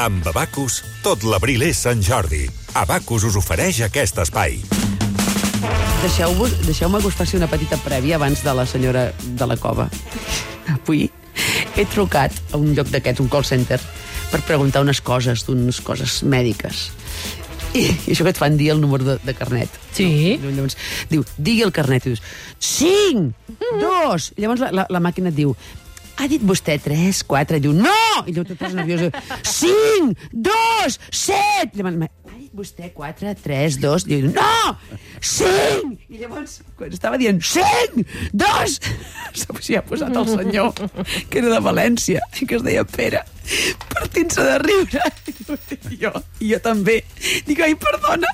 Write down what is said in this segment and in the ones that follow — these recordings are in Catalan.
Amb Abacus, tot l'abril és Sant Jordi. Abacus us ofereix aquest espai. Deixeu-me deixeu que us faci una petita prèvia abans de la senyora de la cova. Avui he trucat a un lloc d'aquests, un call center, per preguntar unes coses, d'unes coses mèdiques. I, I això que et fan dir el número de, de carnet. Sí. No? Llavors, diu, digui el carnet. I dius, 5, 2... Llavors la, la, la màquina et diu, ha dit vostè 3, 4, i diu, no! I et poses nerviosa, 5, 2, 7! Llavors, ha dit vostè 4, 3, 2, i diu, no! 5! I llavors, quan estava dient 5, 2, s'hi ha posat el senyor, que era de València, i que es deia Pere, partint-se de riure. I jo, també. Dic, ai, perdona.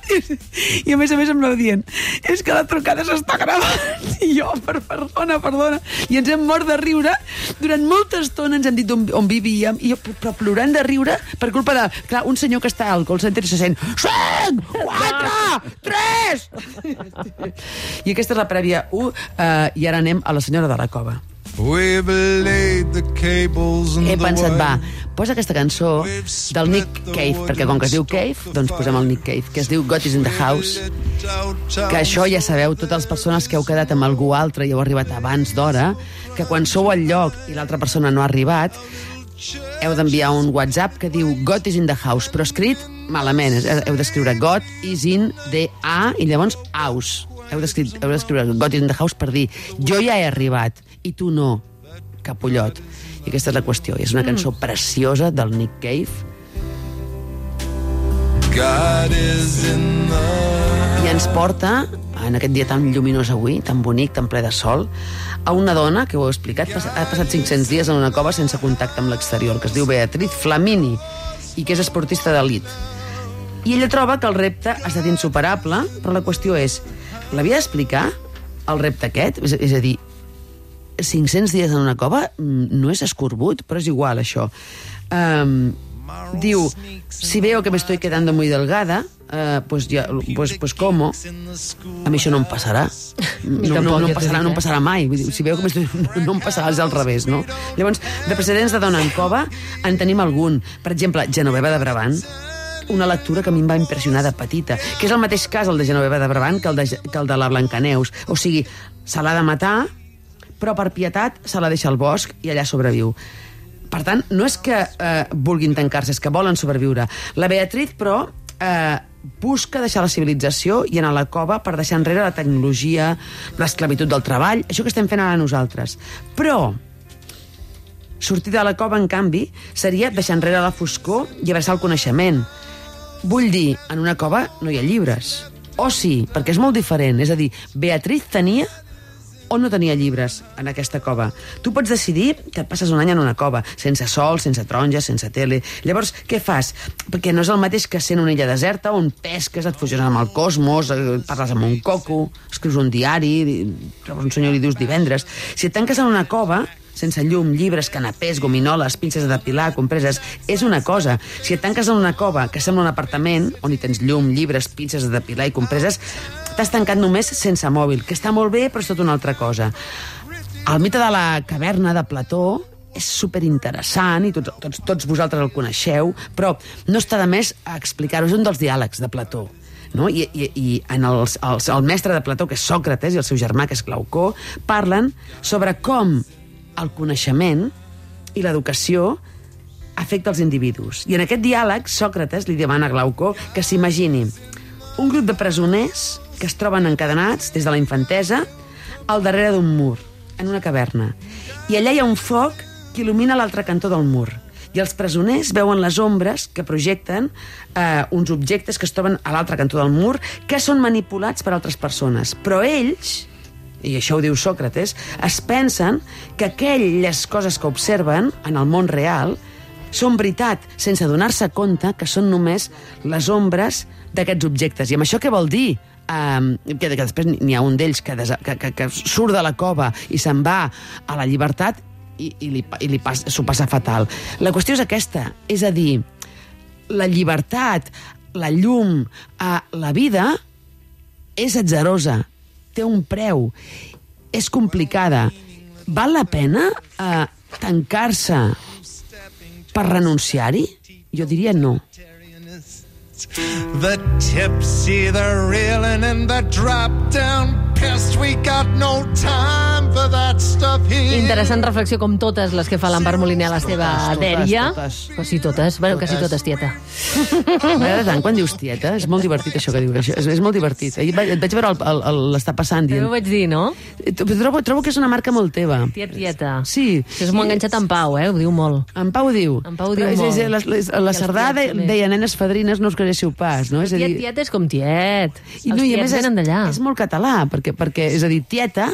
I a més a més em anava dient, és que la trucada s'està gravant. I jo, per, perdona, perdona. I ens hem mort de riure. Durant molta estona ens hem dit on, on vivíem, i jo, però plorant de riure per culpa de, clar, un senyor que està al call center i se sent 5, 4, 3... I aquesta és la prèvia 1, eh, i ara anem a la senyora de la cova. He pensat, va, posa aquesta cançó del Nick Cave, perquè com que es diu Cave, doncs posem el Nick Cave, que es diu God is in the House, que això ja sabeu, totes les persones que heu quedat amb algú altre i heu arribat abans d'hora, que quan sou al lloc i l'altra persona no ha arribat, heu d'enviar un WhatsApp que diu God is in the house, però escrit malament. Heu d'escriure God is in the A i llavors house. Heu heu d'escriure God is in the house per dir jo ja he arribat i tu no, capollot. I aquesta és la qüestió. I és una cançó preciosa del Nick Cave God is in the i ens porta, en aquest dia tan lluminós avui, tan bonic, tan ple de sol, a una dona, que ho he explicat, ha passat 500 dies en una cova sense contacte amb l'exterior, que es diu Beatriz Flamini, i que és esportista d'elit. I ella troba que el repte ha estat insuperable, però la qüestió és, l'havia d'explicar, el repte aquest? És, és a dir, 500 dies en una cova mm, no és escorbut, però és igual, això. Um, diu, si veo que me estoy quedando muy delgada, eh, pues, ya, pues, pues como, a mi això no em passarà. No, no, no, em passarà, no em passarà mai. Vull dir, si veu que m'estoy, no em passarà, és al revés, no? Llavors, de precedents de dona en cova en tenim algun. Per exemple, Genoveva de Brabant, una lectura que a mi em va impressionar de petita, que és el mateix cas el de Genoveva de Brabant que el de, que el de la Blancaneus. O sigui, se l'ha de matar, però per pietat se la deixa al bosc i allà sobreviu. Per tant, no és que eh, vulguin tancar-se, és que volen sobreviure. La Beatriz, però, eh, busca deixar la civilització i anar a la cova per deixar enrere la tecnologia, l'esclavitud del treball, això que estem fent ara nosaltres. Però, sortir de la cova, en canvi, seria deixar enrere la foscor i abraçar el coneixement. Vull dir, en una cova no hi ha llibres. O sí, perquè és molt diferent. És a dir, Beatriz tenia o no tenia llibres en aquesta cova. Tu pots decidir que et passes un any en una cova, sense sol, sense taronges, sense tele. Llavors, què fas? Perquè no és el mateix que sent una illa deserta on pesques, et fusions amb el cosmos, eh, parles amb un coco, escrius un diari, un senyor i dius divendres. Si et tanques en una cova, sense llum, llibres, canapés, gominoles, pinces de depilar, compreses, és una cosa. Si et tanques en una cova que sembla un apartament, on hi tens llum, llibres, pinces de depilar i compreses, t'has tancat només sense mòbil, que està molt bé, però és tot una altra cosa. El mite de la caverna de Plató és superinteressant i tots, tots, tots vosaltres el coneixeu, però no està de més explicar-ho. És un dels diàlegs de Plató. No? I, i, i en els, els, el mestre de Plató, que és Sòcrates, i el seu germà, que és Glaucó, parlen sobre com el coneixement i l'educació afecta els individus. I en aquest diàleg, Sòcrates li demana a Glaucó que s'imagini un grup de presoners que es troben encadenats des de la infantesa al darrere d'un mur, en una caverna. I allà hi ha un foc que il·lumina l'altre cantó del mur. I els presoners veuen les ombres que projecten eh, uns objectes que es troben a l'altre cantó del mur que són manipulats per altres persones. Però ells, i això ho diu Sòcrates, es pensen que aquelles coses que observen en el món real són veritat, sense donar-se compte que són només les ombres d'aquests objectes. I amb això què vol dir? Um, que, que després n'hi ha un d'ells que, que, que, que surt de la cova i se'n va a la llibertat i, i li, i li pas, s'ho passa fatal. La qüestió és aquesta, és a dir, la llibertat, la llum, eh, la vida és atzerosa, té un preu, és complicada. Val la pena eh, tancar-se per renunciar-hi? Jo diria no. The tipsy, the reeling, and the drop down pest. We got no time for that. Interessant reflexió com totes les que fa l'Empar Moliner a la seva totes, dèria. totes. Però sí, totes. Bueno, quasi totes, tieta. M'agrada tant quan dius tieta, és molt divertit això que dius, això. és, és molt divertit. Ahir vaig- et vaig veure l'estar passant També dient... ho vaig dir, no? Trobo, trobo que és una marca molt teva. Tiet, tieta. Sí. Això és molt enganxat en Pau, eh? Ho diu molt. En Pau diu. En Pau diu Però és, molt. És, a la I els Cerdà de, també. deia nenes fadrines no us quedéssiu pas, no? És a dir, tiet és com tiet. i, Els no, i a més és, és molt català, perquè, perquè és a dir, tieta,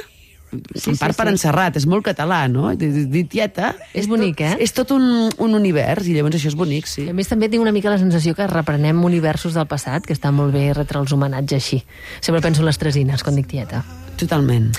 Sí, en sí, part per sí. encerrat, és molt català, no? Dir tieta... És bonic, tot, eh? És tot un, un univers, i llavors això és bonic, sí. I a més també tinc una mica la sensació que reprenem universos del passat, que està molt bé retre els homenatges així. Sempre penso en les tresines quan dic tieta. Totalment.